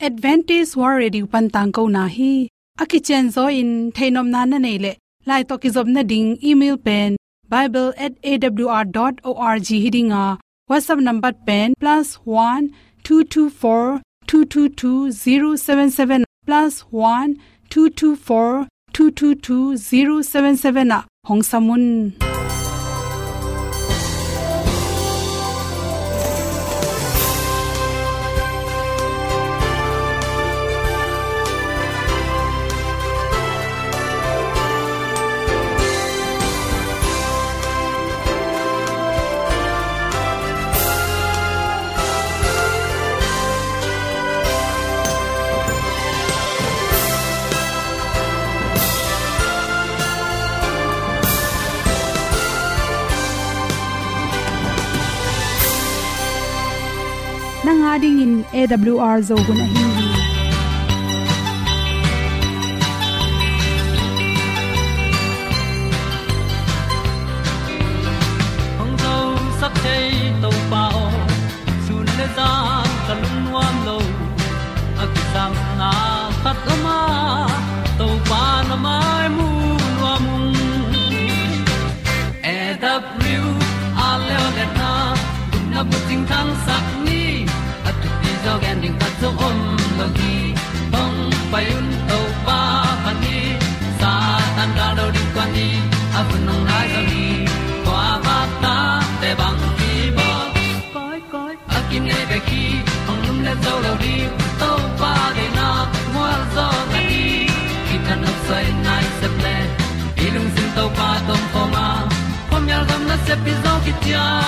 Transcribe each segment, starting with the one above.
advantage war ready pan tang ko na hi. Aki chen zo in, thainom na na nei le. Lai to ki zob na ding, email pen bible@awr.org hidinga whatsapp number pen, plus one, two two, four, two two two, zero, seven nanga ding in awr zo gun a hin hong zo sak chei to pao sun le za ka lun nuam lo a sam na khat ma to pa na mai mu nuam e da pru a le na kun na bu ting tang sak zo om lo gi hong pai un to pa pa ni sa tan ga do di kwan ni a bu nong lai za ni kwa ba ta te bang ki bo koi koi a kim nei be ki hong lum le zo lo di to pa de na mo zo na ni ki tan no sai nai se ple ilung sin to pa tom pa ma. Pom yal gam na se pi zo ki ti hong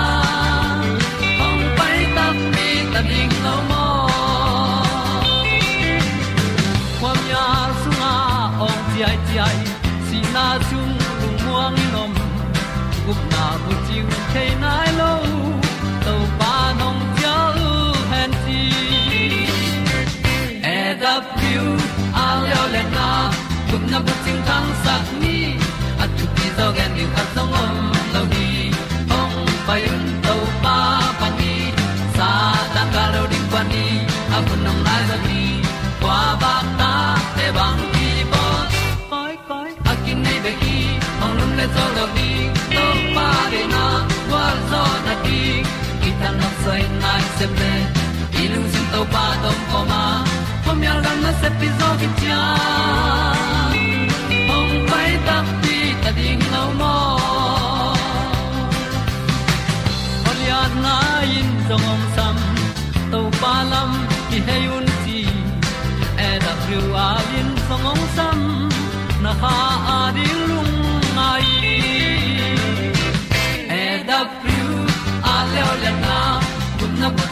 gup na bu chiu thei nai lo to pa nong pia u han ti e da piu a leo le na gup na bu ting tang sat ni at tu pi zo gen ni at song om lo ni ong pa yun to pa pa ni sa ta ka lo ding pa ni a bu nong lai za ni qua ba ta te bang ki bo koi koi a nei be ki ong lum le zo lo ni de na kwa zo na ti ki ta na sai nai se ple i lung sin to pa tom poma ma. Pom yal gam na se pi zo ki tia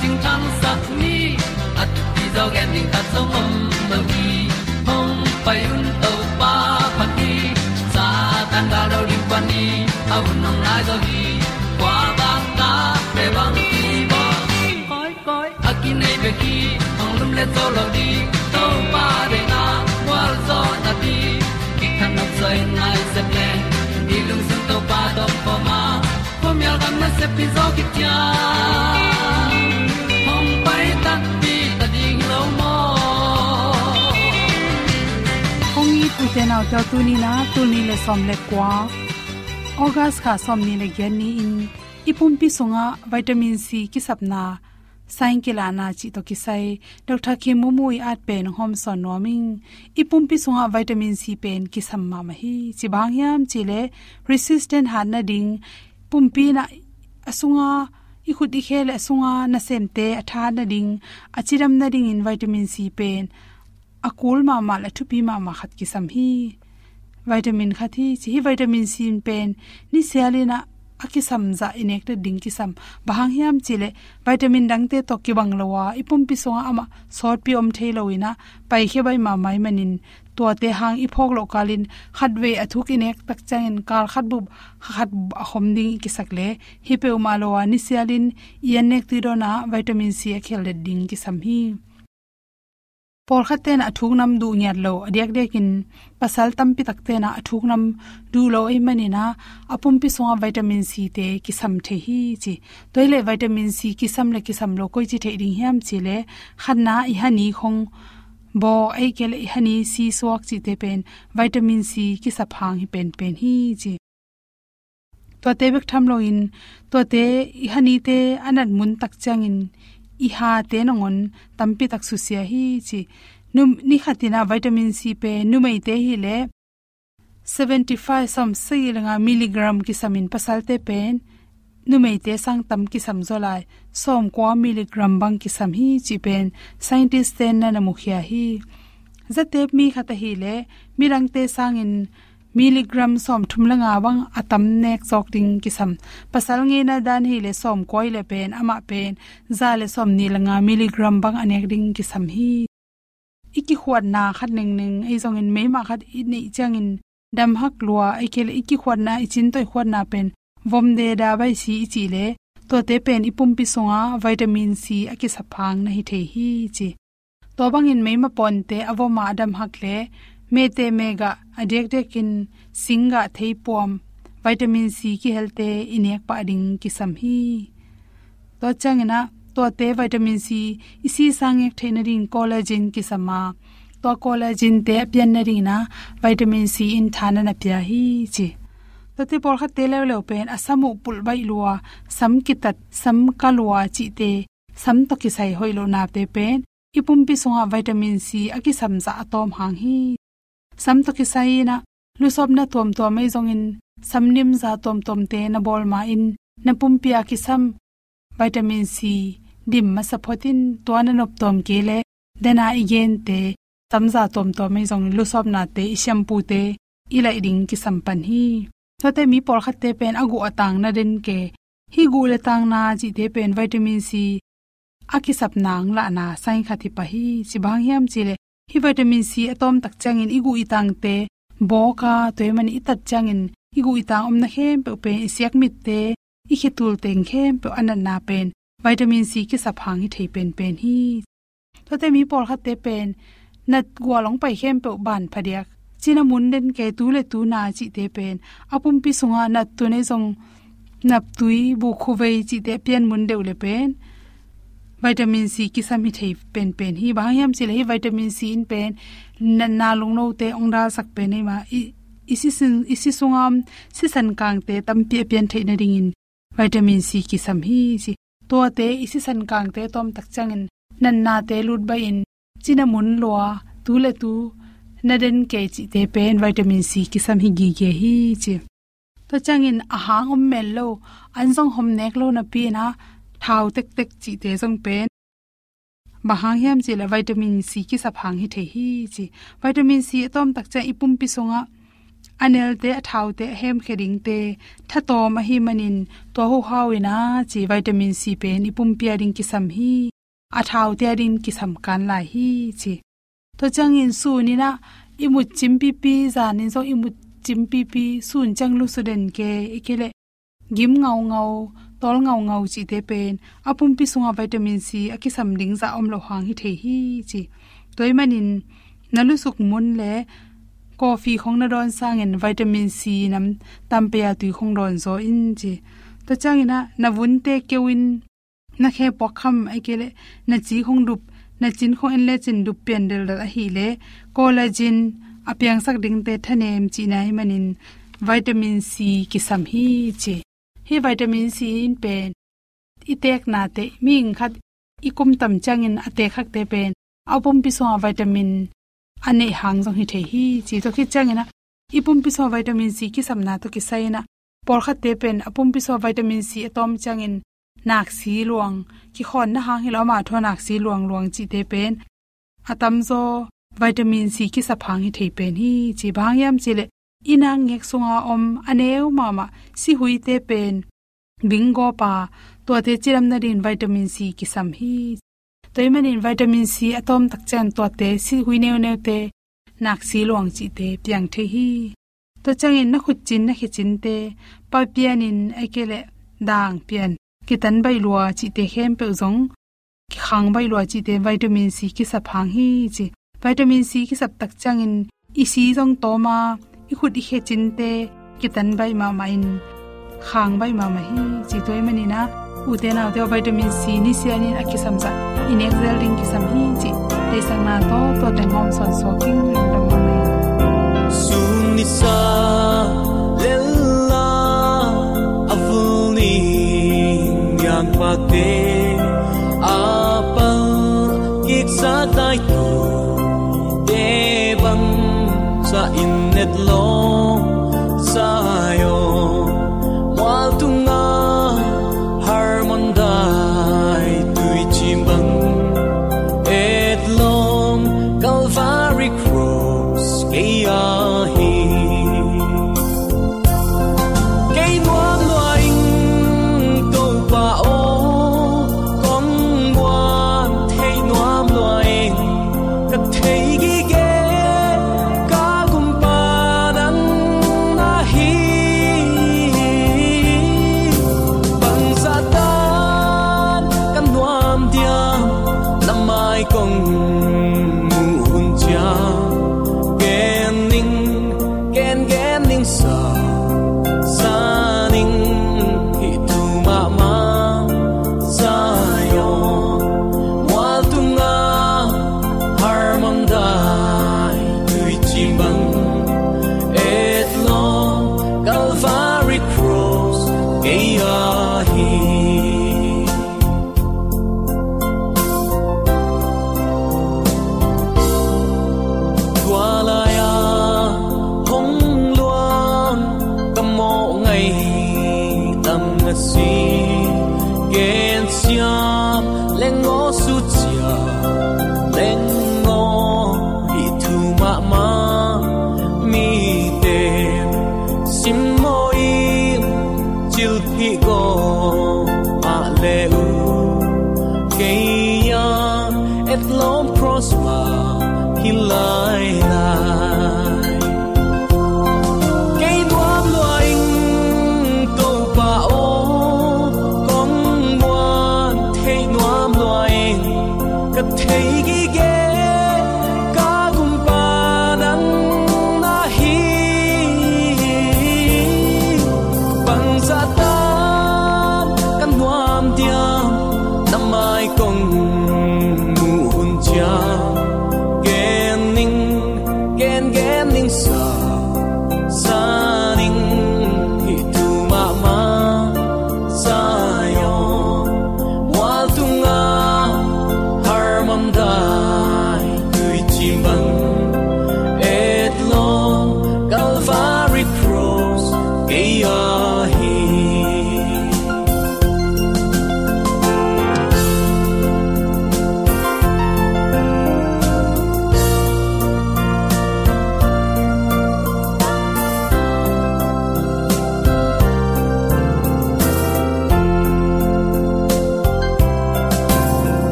ting tang sat ni at ti zo gen ding ta song om mo gi hong pai un to pa pa đi, sa tan da do ri pa ni au nong lai do gi kwa ba ta pe bang ti ba koi koi a ki nei be ki ong lum le zo lo di to pa de na kwa zo na ti ki kan nok sai nai se ple ni lung sun to pa do pa ma. Po mi gam na se pi zo ki hong i pu tu ni na tu ni le som le kwa august kha som ni le gen ni in. Ipum pi songa vitamin c ki sapna sain kila na chi to ki sai dr ki mu i at pen hom son noming ipum pi sunga vitamin c pen ki samma ma hi chi bang yam, chi le resistant han na ding pumpi na asunga i khut i khele asunga na sem te atha na ding achiram na ding in vitamin c pen akul ma ma la thupi ma ma khat ki sam hi. Vitamin khathi chi vitamin c pen. Ni sialina aki samza inek te ding ki sam bahang hiam chile vitamin dang te to ki bang lowa ipum pi songa ama sort pi om thei loina pai khe bai ma mai manin. To te hang i phok lo kalin. Khatwe athuk inek tak changin kal khat bu, khat khom ding ki sakle hi pe ma lowa ni sialin. Ianek ti do na vitamin c a khel ding ki sam hi por khaten athuk nam du nyat lo adiak dekin pasal tampi takte na athuk nam du lo ei mani na apum pi songa vitamin c te kisam the hi chi. Toile vitamin c kisam le kisam lo koi chi the ding hiam chi le. Khanna i hani khong bo ai ke i hani si suak chi te pen. Vitamin c ki sa phang hi pen pen hi chi. To te bek tham lo in. To te i hani te anat mun tak chang in i ha te nongon tampi tak su sia hi chi num ni khatina vitamin c pe numei te hi le 75 sam sei langa milligram ki samin pasal te pen. Numei te sang tam ki sam zolai. Som kwa milligram bang ki sam hi chi pen. Scientist ten na na mukhya hi. Zate mi khata hi le, mirang te sang miligram som thumlanga wang atam nek chok ding kisam. Pasal nge na dan hi le som koi le pen, ama pen, za le som ni langa milligram bang anek ding kisam hi. Iki khwat na khat ning ning ei zong in me ma khat i nei chang in dam hak lua. Ai kel iki khwat na ichin toi khwat na pen. Vom de da bai si chi le. To te pen ipum pi songa, vitamin c aki saphang na hi the hi chi. To bang in me ma pon te avoma adam hak le. Me te mega adek dekin singa theipom vitamin c ki helte inek pa ding ki sam hi. To changena to te vitamin c isi sang ek theina ring collagen ki sama to collagen te pian na ring na vitamin c in thana na pya hi chi. To te por kha te le le pen, asamu pul bai luwa sam ki tat sam ka luwa chi te, sam to ki sai hoilo na te pen. Ipum pi songa vitamin c aki samza atom hang hi sam to ki sai na lu sob na tom to mai zong in samnim za tom tom te na bol ma in, na pum pia ki sam. Vitamin c, dim ma sapotin to na nop tom ke le, dena igen te tamza tom to mai zong lu sob na te shampoo te ila ding ki sampan hi. To te mi por khat te pen agu atang na den ke, hi gu le tang na ji te pen vitamin c. Aki sap nang la na, sain khati pa hi chi bang hiam chi le hi vitamin c atom tak changin igu itang te, boka toy i tat changin igu itang om na hem pe pe siak mit te i khitul teng hem pe anan na pen. Vitamin c ki sa phang hi thei pen pen hi. To te mi por khat te pen, nat gwa long pai hem pe ban phadiak. China mun den ke tu le tu na chi te pen. Apum pi sunga nat tu ne jong nap tui bu khuwei chi te pen mun deu le pen vitamin c ki sami thei pen pen. Hi ba yam chile hi vitamin c in pen. Na na lung no te ong da sak pe nei ma. Isi sin isi sungam si san kang te tam pe pian thei na ring in. Vitamin c ki sam hi si to te isi san kang te tom tak chang in. Nan na te lut ba in. China mun loa, tu le tu. Na den ke chi te pen vitamin c ki sam hi gi ge hi chi. To chang in ahang om mel lo. An jong hom nek lo na pi na thau tek tek chi te zong pen. Bahang hiam chi la vitamin c ki sa phang hi the hi chi. Vitamin c tom tak cha ipum pi songa. Anel te thau te hem kheding te. Tha to ma hi manin to ho hawina chi vitamin c pe ni pum pia ding ki sam hi. A thau te din ki sam kan lai hi chi. To chang in su ni na imu chim pi pi, za ni zo imu chim pi pi, sun chang lu su den ke ikele gim ngau ngau tol ngau ngau chi te pen. Apum pi sunga vitamin c aki sam ding za om lo hang hi the hi chi. Toy manin nalu suk mun le, coffee khong na don sang en vitamin c nam tampe ya tui khong don zo in chi. To chang ina, na vun te kewin na khe pokham ai kele na chi khong dup, na chin khong en le chin dup pen del da hi le, collagen apyang sak ding te thanem chi nai manin vitamin c ki sam hi chi hi vitamin c in pen. Itek na te ming khat, ikum tam changin ate khak te pen. Apum pi so vitamin ane hang jong hi the hi, chi to ki changina ipum pi so vitamin c ki samna to ki saina por khat te pen apum pi so vitamin c atom changin nak si luang. Ki khon na hang hi lo ma tho nak si luang luang chi te pen. Atam zo vitamin c ki sa phang hi thei pen hi, chi bang yam chi le ina ngek sunga om aneu mama, si hui te pen. Bingo pa to te chiram na rin vitamin c ki sam hi toiman in vitamin c atom tak chen to te, si hui neu neu te, nak si luang chi te piang the hi. To changin na khut chin na khi chin te, pa pian in akele dang pian. Ki tan bai lua chi te hem pe zong ki khang bai lua chi te vitamin c ki sa phang hi chi. Vitamin c ki sap tak chang in si zong to ma i khut i khe chin te ki tan bai ma ma in khang bai ma ma hi chi toy mani na u te na te vitamin c ni si anin akisam za in excel ring ki sam hi chi te sang na to to te ngom son so king ring dam ma mai sun ni sa lella avuni yang pa te apa kik sa tai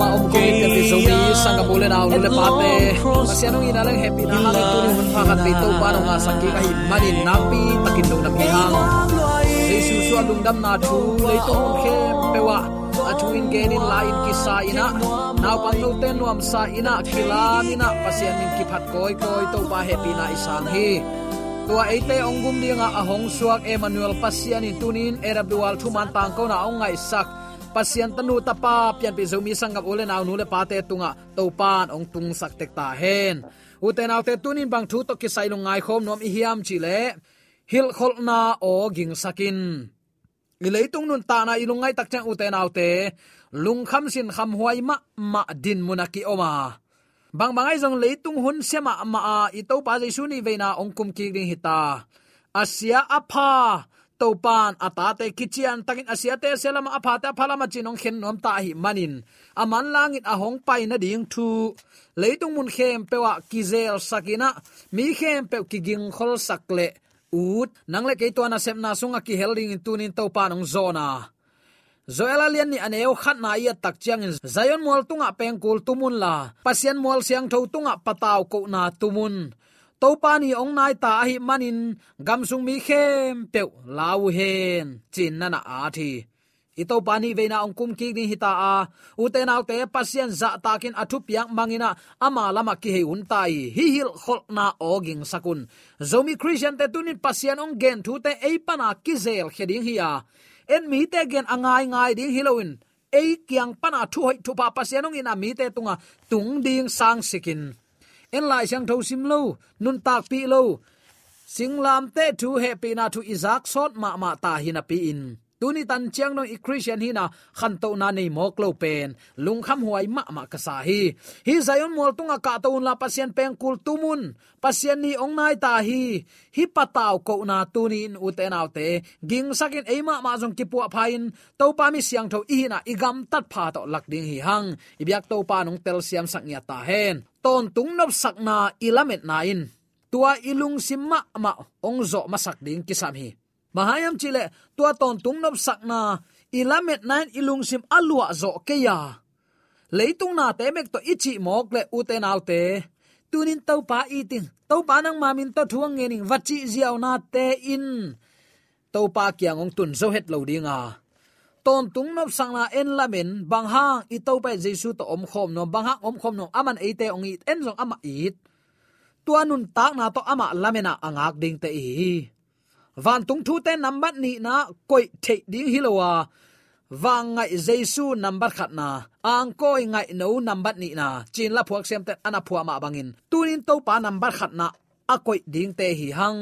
ma om ko te ti so bi sang ga bole na le pa te masianong ina lang happy na ha tu ni mun pha ka pe to pa no nga sakki ka hi mani napi takin do na mi hang Jesus su lung dam na thu le to mun khe pe wa atuin genin lain ki sa ina na pa no ten am sa ina ki kilam ina pasian min ki phat koi koi to pa happy na isang hi. Tua ate ongum dinga ahong suak emmanuel pasian in tunin erabdual thuman tang ko na ong ngai sak pasian tanu tapa, pian pi zomi sangap ole naw nule pate tunga topan ong tung sak tek ta hen. Uten autte tunin bang thu to ki sai long ngai khom nom i hiam chi le. Hil khol na o ging sakin. I leitung nun ta na ilungai tak chang uten autte lung kham sin kham huai ma ma din munaki oma. Bang bangai jong leitung hun sema ma a, i to pa jaisu ni veina ong kum ki ding hita. Asia apha topan, atate kichian takin asia te selama aphata phalama chinong khen nom ta hi manin. Aman langit ahong pai na ding thu. Leitung mun khem pewa kizel sakina. Mi khem pe kiging khol sakle. Ut nangle ke to na sem na sunga ki helding tunin topan ong zona. Zoela lian ni aneo khat na ya tak chiang in zayon mol tunga pengkul tumun la. Pasian mol siang tho tunga pataw ko na tumun to pani ong nai ta hi manin gam sung mi khem pe lau hen. Chin na na a thi. Ito pani veina ong kum ki ni hita a. U te nau te pasien za takin athu piang mangina ama lama ki he un tai. Hi hil khol na oging sakun. Zomi christian te tunin pasien ong gen thu te ei pana kizel kheding a. En mi te gen angai ngai ding hiloin ei kyang pana thu hoi thu pa pasien ong ina mi te tunga tung ding sang sikin en lai sang tho sim lo nun tak pi lo singlam te thu he pi na thu izak sot ma ma ta hina pi in tuni tan chiang no i christian hina, khan to na nei mok lo pen. Lung kham huai ma ma ka sa hi. Hi zayon mol tunga ka to la pasien peng kul tumun. Pasien ni ong nai ta hi. Hi pataw ko na tuni in uten autte ging sakin eima ma jong ki pu phain. To pa mi siang tho i na igam tat pha to lak ding hi hang. Ibyak to pa nong tel siam sak nya ta hen. Ton tung nop sak na ilamet na in. Tua ilung simma ma ong zo masak ding kisam hi mahayam chile tua ton tung nop sakna ilamet nine ilung sim alua zo keya leitung na te mek to ichi mok le uten autte tunin tau pa iting tau pa nang mamin to thuang ngening wachi ziaw na te in. Tau pa kyang ong tun zo het lo dinga ton tung nop sang na en lamen bang hang i tau pa jesu to om khom no bang hang om khom no aman ate ong it en zong ama it tuanun tak na to ama lamena à, angak ding te i van tung thu te number ni na koi the ding hilowa wang à. ngai jesu number khat na. Ang koi ngai no number ni na. Chin la phuak sem te ana phua ma bangin tunin to pa number khat na. A koi ding te hi hang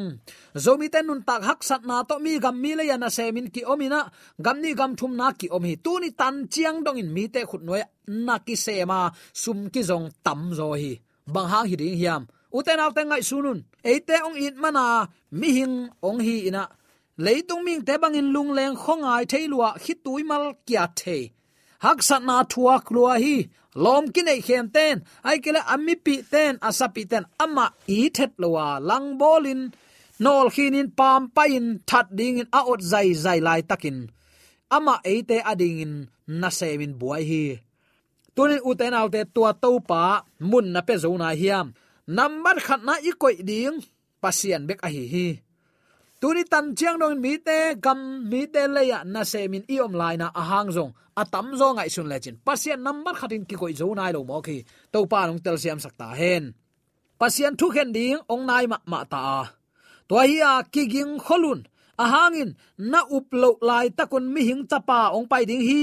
zomi ten nun tak hak sat na to mi gam mi le ya na semin ki omina gam ni gam thum na ki omi tu ni tan chiang dong in mi te khut noi na ki sema sum ki zong tam zo hi. Bang hang hi ding hiam uten al tengai sunun. Eite ong it mana, mi hing ong hi ina. Leitung ming te bangin lung leng khongai theilua hitui mal kya the. Hak sat na thua klua hi. Lom kine khem ten. Ai kele ammi pi ten asapi ten. Ama i thet lowa lang bolin. Nol khinin pam pain. That ding in aot zai zai lai takin. Ama eite ading in na semin buai hi. Tunin uten alte tua topa mun na pe zona hiam number khat na i koi ding pasian bek a hi hi tuni tan chiang dong mi te gam mi te le ya na se min i om lai na ahang zong a tam zo ngai sun le chin pasian number khatin ki koi zo nai lo mo khi to pa nong tel siam sakta hen pasian thu khen ding ong nai ma ma ta to hi a ki ging kholun a na up lo lai takun mi hing chapa ong pai ding hi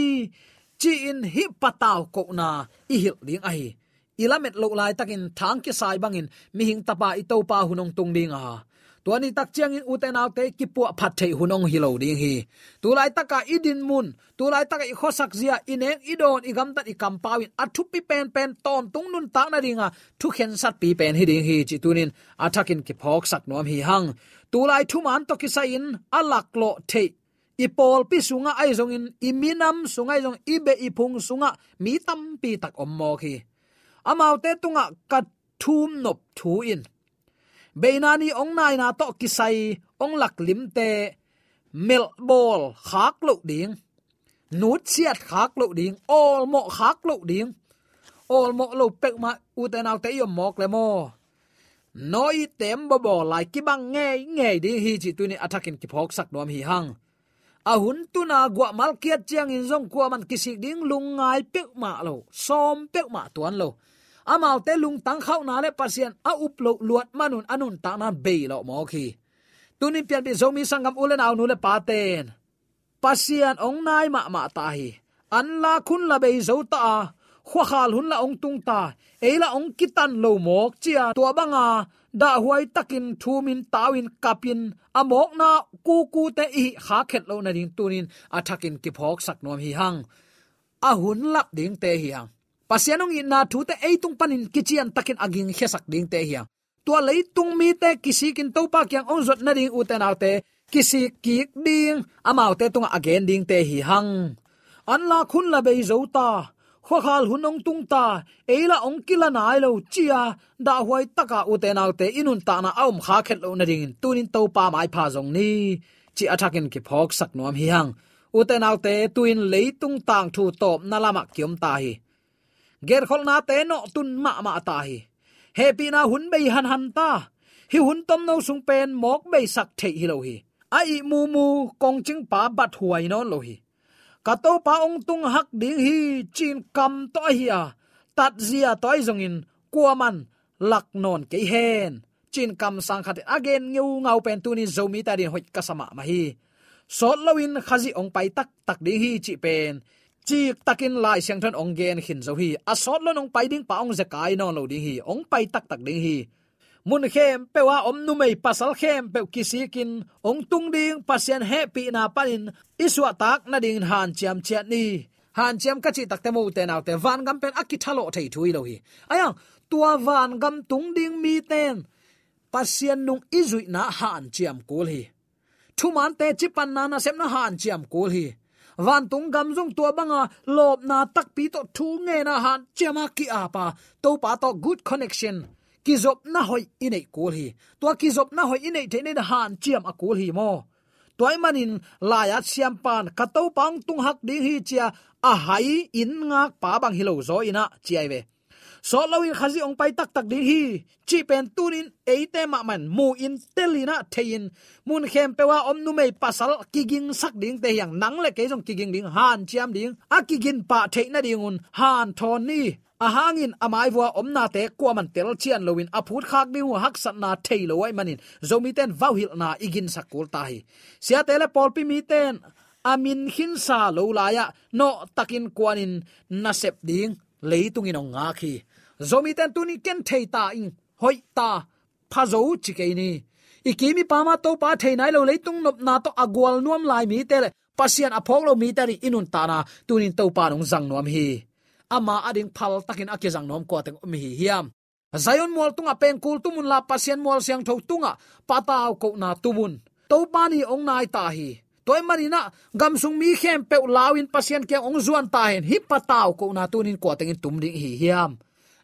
chi in hi pataw ko na i hil ding a hi ilamet lo lai takin thang ki sai bangin, mi hing tapa i to pa hunong tung ding a. Tuani tak chiang in uten out te ki pu phat thei hunong hi lo ding hi. Tu lai taka idin mun, tu lai taka i khosak zia ineng idon igam tat i kam pawin athu pi pen pen ton tung nun ta na ringa thu khen sat pi pen hi ding hi chi tunin athakin ki phok sak nom hi hang. Tu lai thu man to ki sa in alak lo thei. Ipol pi sunga ai in iminam sungai jong ibe ipung sunga, mi tam pi tak ommo khi amaute tunga kat thum nop thu in. Beinani ong nai na to kisai, ong lak lim te mel bol khak lo ding. Nút siat khak lo ding, ol mo khak lo ding. Ol mo lo pek ma u te nau te yom mok le mo. Noi tem bo bo lai ki bang nge nge di hi chi tu ni attacking ki phok sak dom hi hang. Ahun tu na gwa mal kiat chiang in zong kwa man kisik ding lung ngai pek ma lo, som pek ma tuan lo amal te lung tang khau na le pasien, a up lo luat manun anun ta na be lo mo khi. Tunin pian bi zomi sangam ulen aw nu le paten pasian ong nai ma ma ta hi. An la khun la be zo ta khwa khal hun la ong tung ta. Eila ong kitan lo mok chia to banga. Da huai takin thumin tawin kapin. Amok na ku ku te i kha khet lo na ding tunin. Athakin ki phok sak nom hi hang. A hun lap ding te hi hang pasianong in na thu te eitung panin kichian takin aging hesak ding te hiya. Tua lei tung mi te kisi kin to pa kyang ong zot na ding uten arte kisi ki ding amau te tung again ding te hi hang. An la khun la bei zo ta kho khal hunong tung ta eila ong kila nai lo chia, da huai taka u te inun ta na aum kha khet lo na ding, tunin to pa mai pha jong ni. Chi athakin ki phok sak nom hi hang. U te nau te tuin tung tang thu top na lama kiom ta hi ger khol na te no tun ma ma ta hi happy na hun bei han han ta. Hi hun tom no sung pen mok bei sak the hi lo hi ai mu mu kong ching pa bat huai non lo hi ka to pa ong tung hak ding hi chin kam to hi a à. tat zia toy zong in kuaman lak non ke hen chin kam sang khat again ngeu ngau pen tu ni zomi ta din hoi kasama ma hi sot lawin khazi ong pai tak tak ding hi chi pen chi takin lai siang thon ong gen hin zo hi. A sot lo nong pai ding pa ong zakai no lo ding hi. Ong pai tak tak ding hi. Mun khem pewa om nu mei pasal khem pe kisikin ong tung ding pasien happy na panin. Iswa tak na ding han chiam chat ni. Han chiam ka chi takte mu te naw te. Van gam pen akithalo thei thui lo hi. Aya, tua van gam tung ding mi ten. Pasien nung izui na han chiam kul hi. Thuman te chipan na na sem na han chiam kul hi van tung gam jong tua banga à, lop na tak pi to thu nge na han chema ki apa à to pa. To good connection. Kizop na hoi ine kul hi to kizop na hoi ine the ne han chiam akul hi mo toy manin laya siam pan kato pang tung hak ding hi chia a à hai in ngak pa bang hilo zo ina chiai ve so lawin khazi ong pai tak tak din hi. Chi pen tunin, eite ma man mu in telina thein. Mun khem pewa om nu mei pasal, kiging sak ding te yang nang le ke jong kiging ding, han chiam ding. A kigin pa theina dingun han thon ni. A hangin amai wa omna te kwa man tel chian lowin a phut khak ding hak sat na thailo wai manin. Zomi ten vau hil na igin sakul ta hi. Sia tele polpi mi ten, amin hin sa lo laya no takin kwanin na sep ding leitung in nga khi zomi ten tuni ken thei ta in. Hoi ta, pha zo chi ke ni. Ikimi pama to pa thei nai lo leitung nop na to agwal nuam lai mi te pasian aphok lo mi tari inun ta na. Tunin to pa nong jang nuam hi. Ama ading phal takin akizang nom ko teng mi hiam. Zayon mol tunga pen kul tumun la pasian mol siang tho tunga. Pataw ko na tumun. To pani ong nai ta hi. Toy marina gam sung mi khem pe lawin pasien ke ong zuan ta hen. Hi pataw ko na tunin ko teng tum ding hi hiam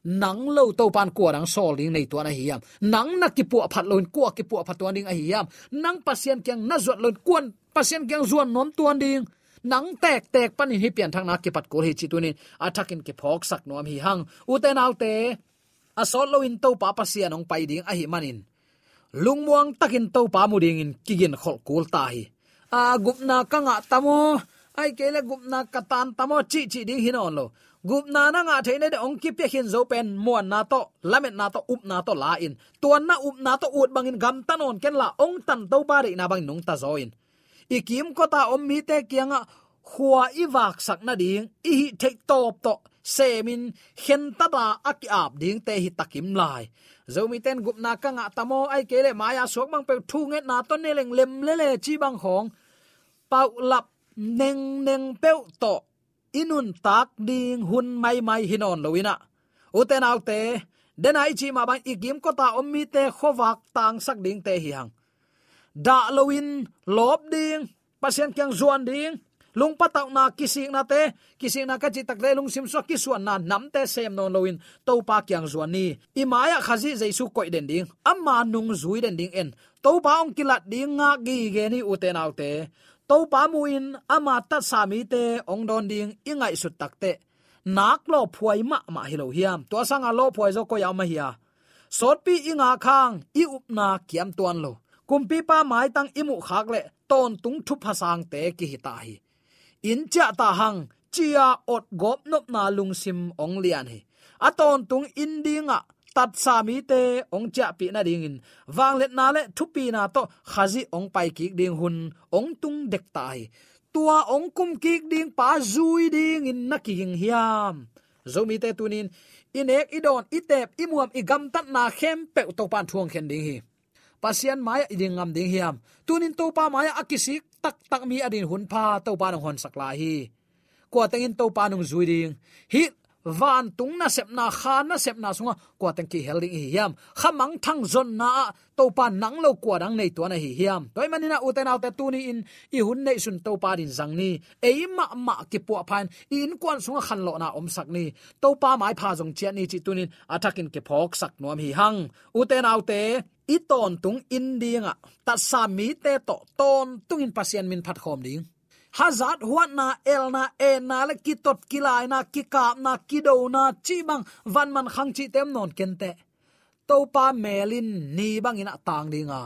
nang lo to pan ko rang sol ding nei tuan a hiam nang na ki pu phat lon ko ki pu phat tuan ding a hiam nang pasien kyang na zot lon kuan pasien kyang zuan nom tuan ding nang tek tek pan hi pian thang na ki pat ko hi chi tunin athakin ki phok sak nom hi hang. U te nau te a sol lo in to pa pasien ong pai ding a hi manin lungmuang takin to pa mu ding in kigin khol kul ta hi. A gupna kanga tamo ai kele gupna katan tamo chi chi ding hinon lo gup na nga theine de ong ki pe hin zo pen muan na to lamet na to up na to la in. Tuan na up na to ut bangin gam tanon ken la ong tan to ba re na bang nong ta zo in. Ikim ko ta om mi te kianga khua i wak sak na ding i hi thek top to semin hen ta ba aki ap ding te hi takim lai. Zomi ten gup na ka nga tamo ai kele maya sok bang pe thu nge na to ne leng lem le le chi bang khong pau lap neng neng peu to inun tak ding hun mai mai hinon loina uten autte ah. denai chi ma bang igim ko ta ommi te khowak tang sak ding te hi hang. Da loin lob ding, pasien kyang zuan ding, lung pataw na kising na te, kising na ka chi tak le lung sim so kisuan na nam te sem non loin to pa kyang zuan ni. Imaya khazi jaisu koi den ding, amma nung zui den ding en to pa ong kilat ding nga gi ge ni uten autte to pa muin ama ta sami te ong don ding ingai su tak te nak lo phuai ma ma hilo hiam. To sanga lo phuai zo ko ya ma hiya sot pi inga khang i up na kiam tuan lo kumpi pa mai tang imu khak le ton tung thu phasang te ki hi ta hi. In cha ta hang chia ot gop nop na lung sim ong lian hi. Aton tung indinga tat sa mi te, ong cha pi na ding in. Wang let na le thu pi na to, khazi ong pai ki ding hun, ong tung dek tai. Tua ong kum ki ding pa zui ding in na ki hiam. Zomi te tunin, inek idon itep imuam igam tat na khem pe to pan thuang khen ding hi. Pasian maya iding ngam ding hiam. Tunin to pa maya akisik tak tak mi adin hun pa to pa hon sakla hi. Ko tengin to pa nung zui ding. Hi van tung na sep na, kha na sep na sunga kwa tang à. ki helding hi yam khamang thang zon na à. to pa nang lo kwa dang nei to na hi yam toy manina uten out tu ni in. I hun nei sun to pa din zang ni. E ma ma ki pu phan. In kwan sunga à khan lo na om sak ni. To pa mai pha jong chian ni chi tunin atakin ke phok sak nom hi hang uten out te i ton tung in dinga ta sa mi te to ton tung in pasien min phat khom ding hazat huat na, el na e na, le kitot kilai na kika na kido na, chi bang, van man khang chi tem non kente to pa melin, ni bang ina tang dinga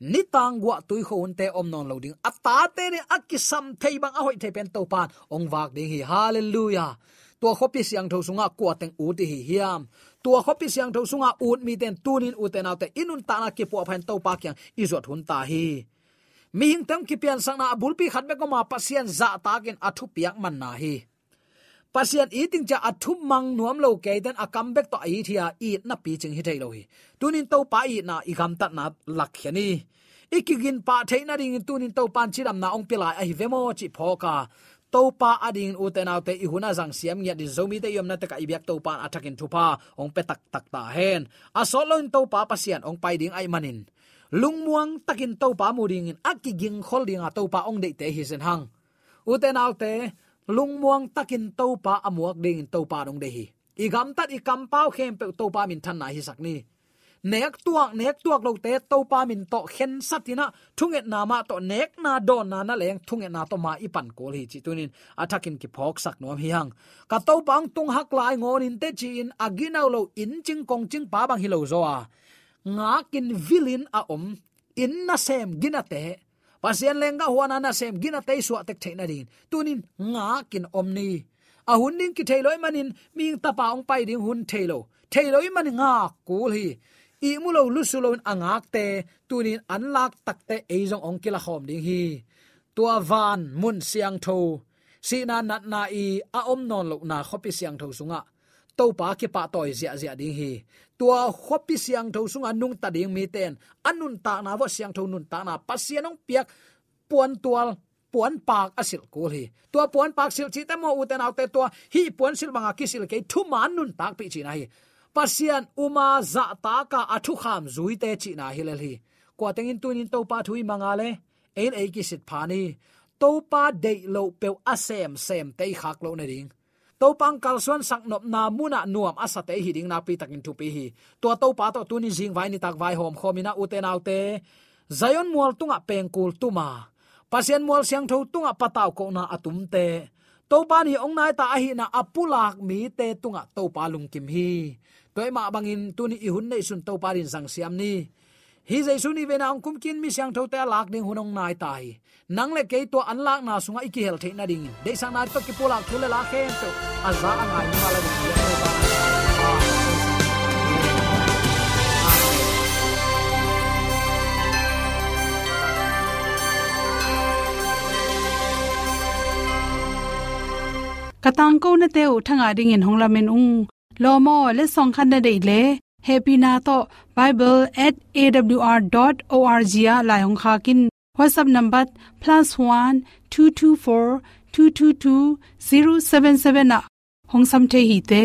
ni tang gwa tui khon te om non loading ata te ni akisam thei bang a hoi thei pen to pan, ong wak ding hi. Hallelujah. Tua khopi siang tho sunga kwa teng u ti hi hiam. Tua khopi siang tho sunga ut mi ten, tunin u te te, inun ta na ki po phan to pa kyang. Izot hun ta hi mi hing tam ki pian sang na abul pi khat me ko ma pasien za ta gen athu piak man na hi. Pasien eating cha athu mang nuam lo ke den akam bek to ai thia eat na pi ching hi thei lo hi. Tunin to pa i na i gam tat na lak hiani ikigin pa theina ring tunin to pan chiram na ong pilai a hi vemo chi phoka topa ading u autte naw te i huna jang siam ngia di zomi te yom na te ka ibyak to pa athakin thupa ong pe tak tak ta hen. A solon topa pasian ong pai ding ai manin lungmuang takin to pa mu ding in akiging khol ding a pa ong de te hisen hang. U alte lungmuang takin to pa amuak ding to pa dong de hi. Igam gam tat ikam pau khem pe to pa min than na hi sakni nek tuak nek tuak lo te to pa min to khen satina, thunget na ma to nek na don na na leng, thunget na to ma ipan kol hi chi tunin. Athakin ki phok sak nom hi hang. Ka to pang tung hak lai ngon in te chi in aginaw lo in ching kong ching pa bang hi lo zo a nga kin vilin a om, in na sem gina te. Pasien lenga huana na sem gina te suwa tek theina din tunin nga kin om ni. A hun ning ki thailoi manin ming tapa ong pai ding hun thailo thailoi man nga kul hi. I mulo lusulon angak te, tunin anlak takte eizong ong kila khom ding hi. Tua van mun siang tho si na nat na i a om non lo na khopi siang tho sunga to pa ki pa toy zia zia ding hi tua khopi siang tho sunga à, nung ta ding mi ten anun ta na wa siang tho nun ta na. Pasianong piak puan tual puan pak asil kul hi tua puan pak sil chi te mo uten autte tua. Hi puan sil manga kisil ke thu man nun tak pi chi na hi pasian uma za dạ ta à, ka athu kham zui te chi na hilal hi kwa tengin tunin to pa thui mangale ein ei ki sit phani to pa de lo pe asem sem te khak lo na ding to pang kal sak nop na muna nuam asa te hi ding na pi takin tu pi hi. To to pa to tunin jing vai ni tak vai hom khomina uten autte zayon mual tunga pengkul tuma. Pasien mual siang tho tunga pataw ko na atum te. To pa ni ong nai ta ahi na apulak mi te tunga to pa lung kim hi. Toy ma bangin tuni i hun nei sun to parin sang siam ni hi jaisu ni vena ang kumkin mi sang thote lak ding hunong nai tai. Nang le ke to an lak na sunga iki hel the na ding. De sang na to ki polak thule la khem to. Azza angai ni mala ni ya to katang ko na te u thanga ding in honglamen ung. Lomo le song khan na dei le happy na to bible@awr.org ya la hong kha kin. Whatsapp number +1 224 222 077 na. Hong sam the hi te.